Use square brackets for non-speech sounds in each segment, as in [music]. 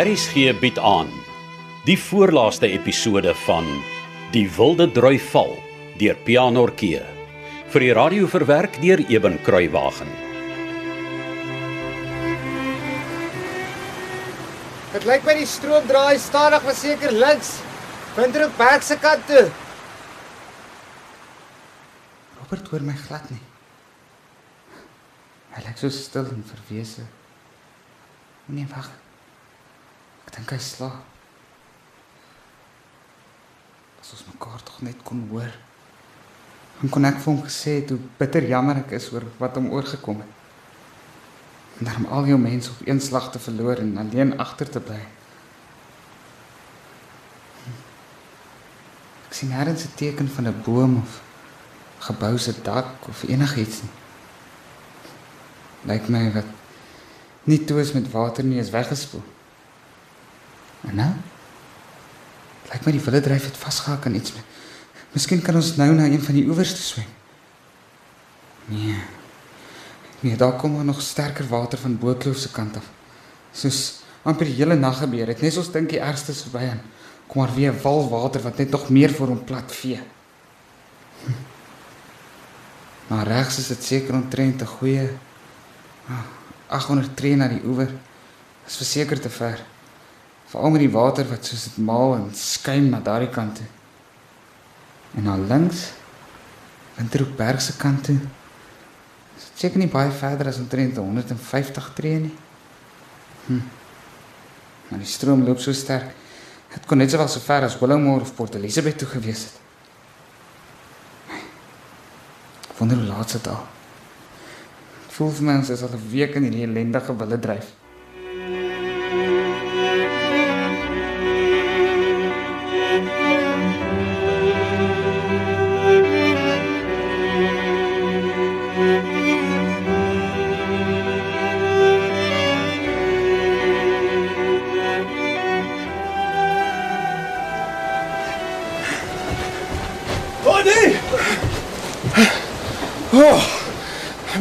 RSG bied aan die voorlaaste episode van Die Wilde Drui Val deur Pianorkee vir die radio verwerk deur Eben Kruiwagen. Dit lyk my die stroom draai stadig maar seker links. Windhoek Berg se kant toe. Robert hoor my glad nie. Hy lyk so stil en verwese. Nee, wag. Dink hy slaap. As ons mekaar tog net kon hoor. Dan kon ek vir hom gesê het hoe bitter jammer ek is oor wat hom oorgekom het. En daarom al jou mense op een slag te verloor en alleen agter te bly. Ek sien nêrens 'n teken van 'n boom of gebou se dak of enigiets nie. Lyk my wat nie toe is met water nie is weggespoel. En nou? Lyk my die wille dryf het vasgehak aan iets. Miskien kan ons nou na een van die oewers toe swem. Nee. Nee, daar kom nog sterker water van Bootkloof se kant af. Soos amper die hele nag gebeur het. Net soos dink die ergste is verby aan. Kom maar weer 'n wal water wat net nog meer vir hom plat vee. Hm. Maar regs is dit seker omtrent 'n goeie ah, 800 tree na die oewer. Dis verseker te ver. Veral met die water wat soos dit maal en skuim na daardie kant toe. En na links Winterhoek Berg se kant toe. Dis seker nie baie verder as omtrent 150 tree nie. Hm. Maar die stroom loop so sterk. Dit kon net sowel so ver as Willowmore of Port Elizabeth toe gewees het. Wonder hoe laat dit al. Voel vir my ons is al 'n week in hierdie ellendige wille dryf.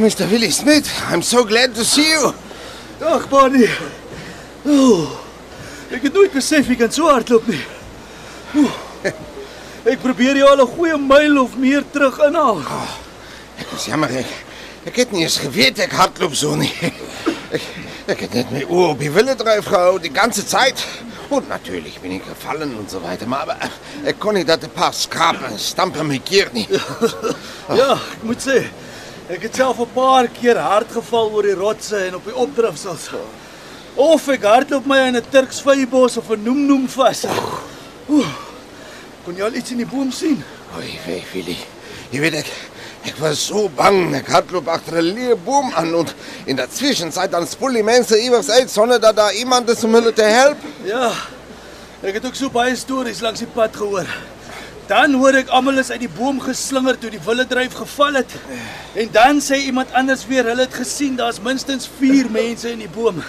Mr. Willie Smith, I'm so glad to see you. Dag Bonnie. Ooh, ek het nooit besef jy kan so hardloop nie. Ooh, ek probeer jou al 'n goeie myl of meer terug inhaal. Ek is jammer ek. Ek het nie eens geweet ek hardloop so nie. [laughs] Ek, ek het net my oor op die Wille drauf gehou die ganze Zeit. Und natürlich bin ich gefallen und so weiter, maar ek kon nie dat 'n paar skrape stampe my keer nie. [laughs] Ja, ek moet sê, ek het self 'n paar keer hard geval oor die rotse en op die opdrifsels. Of ek hardloop my in 'n Turks vyebos of 'n noem noem vas. Kon jy al iets in die boom sien? Oei, wei, Willie. Jy weet ek Ek was so bang, ek hardloop agter 'n leë boom aan und in der Zwischenzeit dan spoel die mense iewers uit sonder dat daar iemand is om hulle te help. Ja. Ek het ook so baie stories langs die pad gehoor. Dan hoor ek almal is uit die boom geslinger toe die wille dryf geval het. En dan sê iemand anders weer hulle het gesien daar's minstens 4 mense in die boom.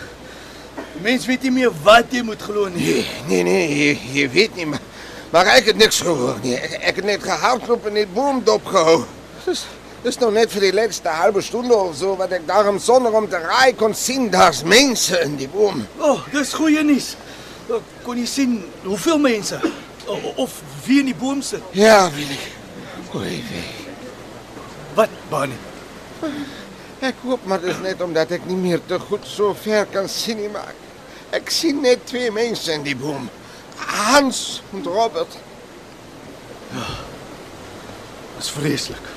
Die mens weet nie meer wat jy moet glo nie. Nee, nee, nee, jy, jy weet nie, maar, maar ek het niks gehoor nie. Ek, ek het net gehardloop en die boom dopgehou. Dis dis nog net vir die laaste halwe stunde of so wat ek daarom sonder om te raai kon sien daar's mense in die boom. O, oh, dis goeie nuus. Kon jy sien hoeveel mense of wie in die boom sit? Ja, Willie. Oei, wei. Wat, Bonnie? Ek hoop maar dis net omdat ek nie meer te goed so ver kan sien nie, maar ek sien net twee mense in die boom. Hans en Robert. Dis vreeslik.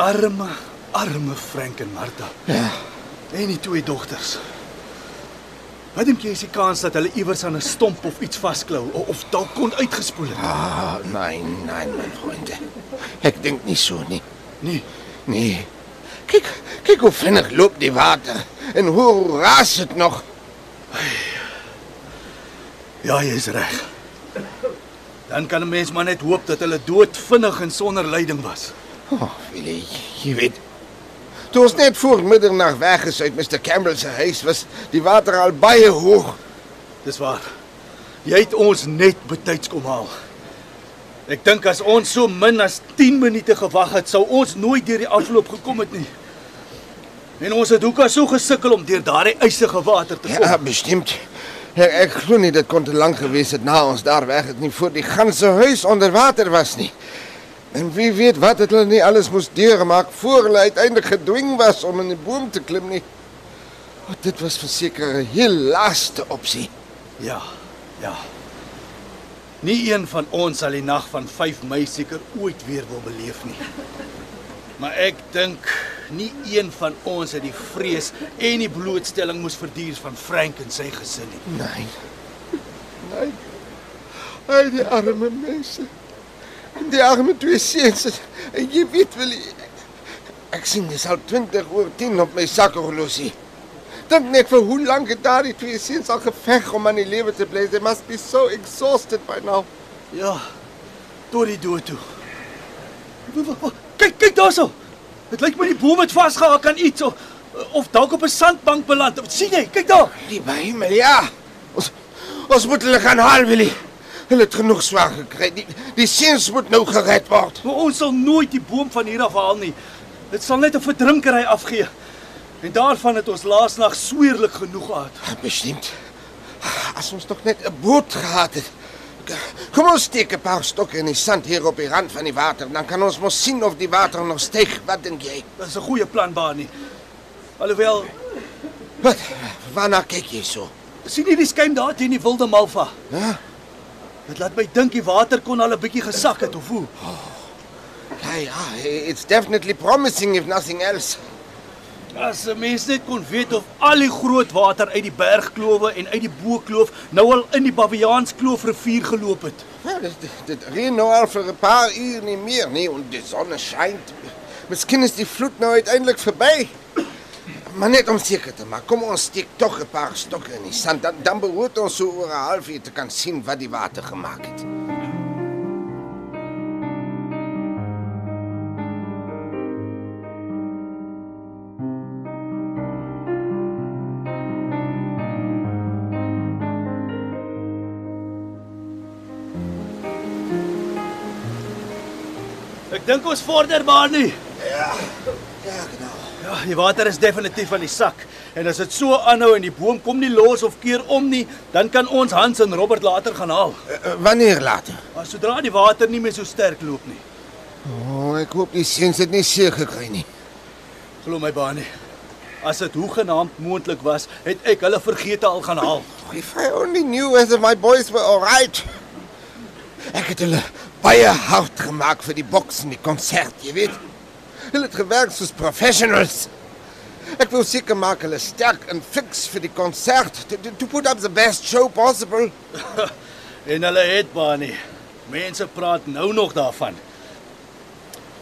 Arme, arme Frank en Martha. Ja. En die twee dogters. Wat dink jy is die kans dat hulle iewers aan 'n stomp of iets vasklou o- of dalk kon uitgespoel het? Ah, nein, nein, mijn vriende. Ek dink nie so nie. Nee. Nee. Kyk, kyk hoe vinnig loop die water en hoe raas dit nog. Ja, jy's reg. Dan kan 'n mens maar net hoop dat hulle dood vinnig en sonder lyding was. Oh, Willie, jy weet. Toe ons net voor middernag weg is uit Mr. Campbell se huis, was die water al baie hoog. Dis waar. Jy het ons net betyds kom haal. Ek dink as ons so min as 10 minute gewag het, sou ons nooit deur die afloop gekom het nie. En ons het hoeka so gesukkel om deur daardie ysige water te kom. Ja, bestimmt. Ek, ek glo nie dit kon te lank gewees het na ons daar weg het nie voor die ganse huis onder water was nie. En wie weet wat het hulle nie alles moes deurmaak voor hulle uiteindelik gedwing was om in die boom te klim nie. Oh, dit was verseker 'n heel laaste opsie. Ja, ja. Nie een van ons sal die nag van 5 Mei seker ooit weer wil beleef nie. Maar ek dink nie een van ons het die vrees en die blootstelling moes verduur van Frank en sy gesin nie. Nee. Nee. Ai, die arme mense. Die arme twee seuns. En jy weet wel ek sien dis al 20 oor 10 op my sakhorlosie. Dink net vir hoe lank het daardie twee seuns al geveg om aan die lewe te bly. They must be so exhausted by now. Ja. Tot die dood toe. Kyk, kyk daarso. Dit lyk my die boom het vasgehak aan iets of of dalk op 'n sandbank beland. sien jy? Kyk daar. Liewe hemel, ja. Ons ons moet hulle gaan haal, Willie. Hulle het genoeg swaar gekry. Die die seuns moet nou gered word. Maar ons sal nooit die boom van hier af haal nie. Dit sal net 'n verdrinkery afgee. En daarvan het ons laasnag sweerlik genoeg gehad. Bestimmt. As ons tog net 'n boot gehad het. Kom ons steek 'n paar stokke in die sand hier op die rand van die water, dan kan ons mos sien of die water nog styg. Wat dink jy? Dis 'n goeie plan, Barney. Alhoewel, Wat? Waarna kyk jy so? sien jy die skuim daar teen die wilde malva? Ja? Dit laat my dink die water kon al 'n bietjie gesak het of hoe. Ja, ja, it's definitely promising if nothing else. As 'n mens net kon weet of al die groot water uit die bergklowe en uit die bokloof nou al in die Baviaanskloof rivier geloop het. Ja, dit, dit, reën nou al vir 'n paar uur nie meer nie en die son skyn. Miskien is die vloed nou uiteindelik verby. Maar net om seker te maak, kom ons steek tog 'n paar stokke in die sand. Dan dan behoort ons so oor 'n halfuur te kan sien wat die water gemaak het. Ek dink ons vorder Barney. Ja, genau. Ja, die water is definitief aan die sak. En as dit so aanhou en die boom kom nie los of keer om nie, dan kan ons Hans en Robert later gaan haal. Uh, wanneer later? Maar sodra die water nie meer so sterk loop nie. O, oh, ek hoop die seuns het nie seer gekry nie. Glo my Barney. As dit hoegenaamd moontlik was, het ek hulle vergeete al gaan haal. If I only knew whether my boys were all right. Ek het hulle baie hard gemaak vir die boks en die konsert, jy weet. Hulle het gewerk soos professionals. Ek wil seker maak hulle sterk en fiks vir die konsert to, to, to put up the best show possible. [laughs] En hulle het Barney. Mense praat nou nog daarvan.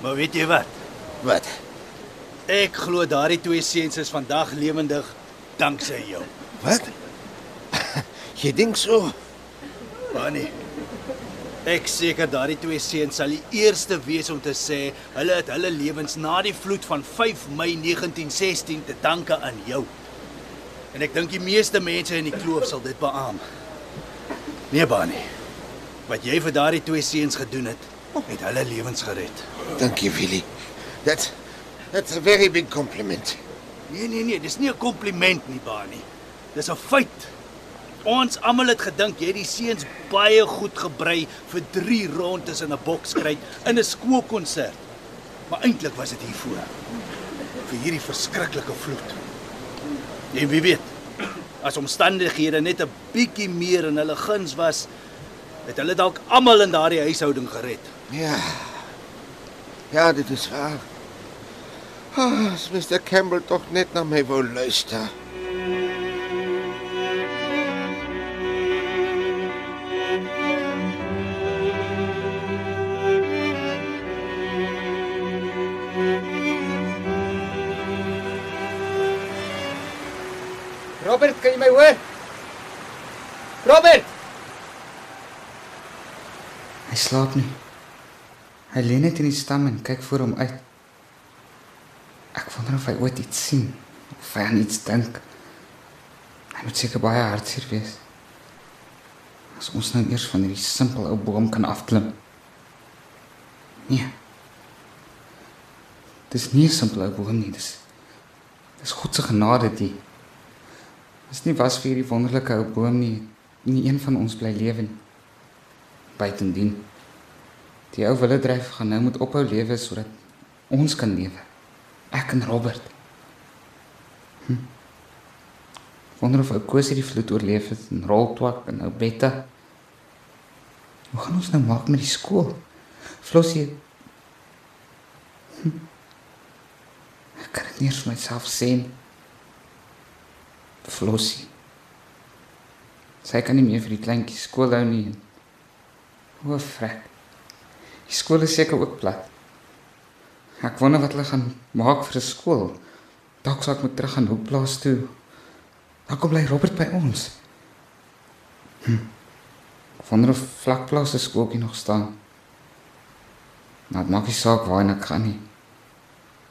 Maar weet jy wat? Wat? Ek glo daardie twee seuns is vandag lewendig danksy jou. Wat? [laughs] jy dink so? Barney. Ek seker daardie twee seuns sal die eerste wees om te sê hulle het hulle lewens na die vloed van 5 Mei 1916 te danke aan jou. En ek dink die meeste mense in die kloof sal dit beamoen. Nee, Barney. Wat jy vir daardie twee seuns gedoen het, het hulle lewens gered. Dankie, Willie. That's that's a very big compliment. Nee, nee, nee, dis nie 'n kompliment nie, Barney. Dis 'n feit. Ons almal het gedink jy het die seuns baie goed gebrei vir 3 rondes in 'n bokskryt in 'n skoolkonsert. Maar eintlik was dit hiervoor. Vir hierdie verskriklike vloed. En wie weet, as omstandighede net 'n bietjie meer in hulle guns was, het hulle dalk almal in daardie huishouding gered. Ja. Ja, dit is waar. Ah, as Mr. Campbell tog net na my wou luister. Hoor? Robert! Hy slaap nie. Hy lê net in die stam en kyk voor hom uit. Ek wonder of hy ooit iets sien of hy aan iets dink. Hy moet seker baie hartseer wees. As ons nou eers van hierdie simpel ou boom kan afklim. Nee. Dis nie 'n simpel ou boom nie, dis dis God se genade die. Dis nie was vir hierdie wonderlike ou boom nie. Nie een van ons bly lewe nie. Buitendien. Die ou wille dryf gaan nou moet ophou lewe sodat ons kan lewe. Ek en Robert. Hm. Wonder of Koos hierdie vloed oorleef het en Roltwak en ou Betta. Hoe gaan ons nou maak met die skool? Flossie. Hm. Ek kan dit nie vir myself sê nie. Flossie. Sy kan nie meer vir die kleintjies skool hou nie. O, frek. Die skool is seker ook plat. Ek wonder wat hulle gaan maak vir 'n skool. Dalk sal ek moet terug gaan Hoekplaas toe. Dan kom bly Robert by ons. Hm. Wonder of vlakplaas se skooltjie nog staan. Maar dit maak nie saak waar ek gaan nie.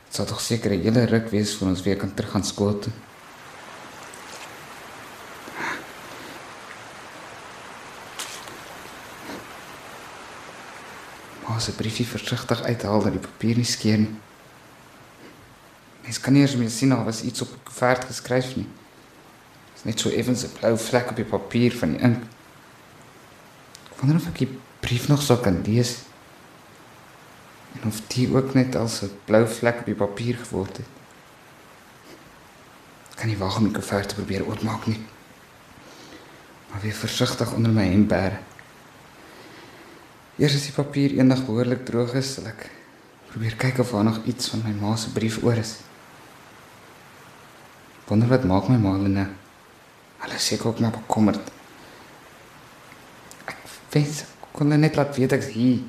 Dit sal tog seker 'n hele ruk wees voor ons weer kan terug gaan skool toe. Se briefie versigtig uithaal dat die papier nie skeur nie. Mens kan nie eens meer sien of was iets op die koevert geskryf nie. Dit is net so effens 'n blou vlek op die papier van die ink. Ek wonder of ek die brief nog sou kan lees. En of dit ook net as 'n blou vlek op die papier geword het. Ek kan nie wag om die koevert te probeer oopmaak nie. Maar weer versigtig onder my hemp bære. Eers as die papier eendag behoorlik droog is, sal ek probeer kyk of daar nog iets van my ma se brief oor is. Wonder wat maak my ma hulle Hulle seker ook maar bekommerd. Ek wens kon hulle net laat weet ek's hier.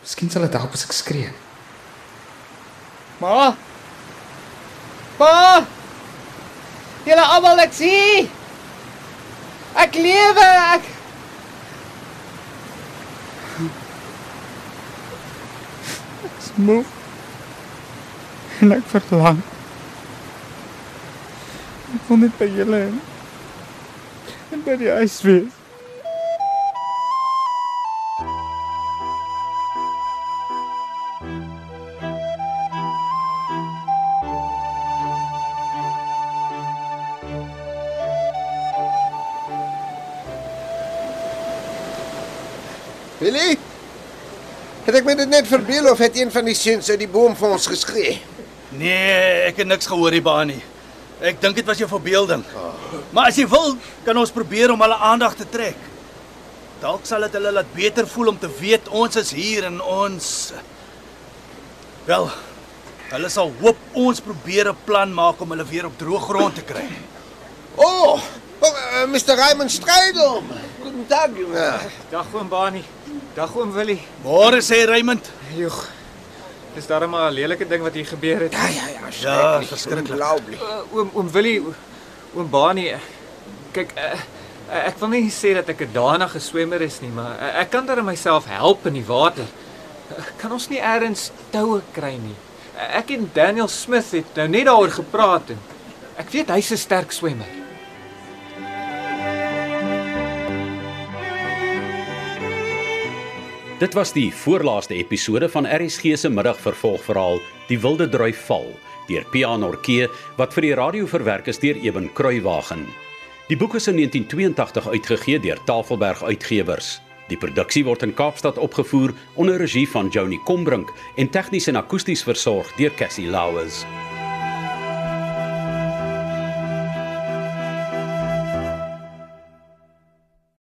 Miskien sal dit help as ek skree. Ma! Pa! Julle almal ek sien. Ek lewe, ek moe. En ek verlang. Ek wil net by julle en, en by die huis wees. Het ek my dit net verbeel of het een van die seuns uit die boom vir ons geskree? Nee, ek het niks gehoor hier baan nie. Ek dink dit was jou verbeelding. Maar as jy wil, kan ons probeer om hulle aandag te trek. Dalk sal dit hulle laat beter voel om te weet ons is hier en ons Wel, hulle sal hoop ons probeer 'n plan maak om hulle weer op droë grond te kry. Oh, oh uh, Mr. Raymond Strydom. Goedendag, jongen. Dag oom Bani. Dag oom Willie. Môre sê Raymond. Joeg. Dis darem maar 'n lelike ding wat hier gebeur het. Ja, ja, ja, Ja. Ongelooflijk. Uh, oom oom Willie, oom Bani. eh, Kyk, uh, uh, ek wil nie sê dat ek 'n danige swemmer is nie, maar uh, ek kan darem myself help in die water. Uh, kan ons nie eers toue kry nie? Uh, ek en Daniel Smith het nou net daaroor gepraat en ek weet hy's 'n sterk swemmer. Dit was die voorlaaste episode van RSG se middagvervolgverhaal Die Wilde Drui Val deur Pian Orkee wat vir die radio verwerk is deur Eben Kruiwagen. Die boek is in 1982 uitgegee deur Tafelberg Uitgewers. Die produksie word in Kaapstad opgevoer onder regie van Joni Combrink en tegnies en akoesties versorg deur Cassie Lauers.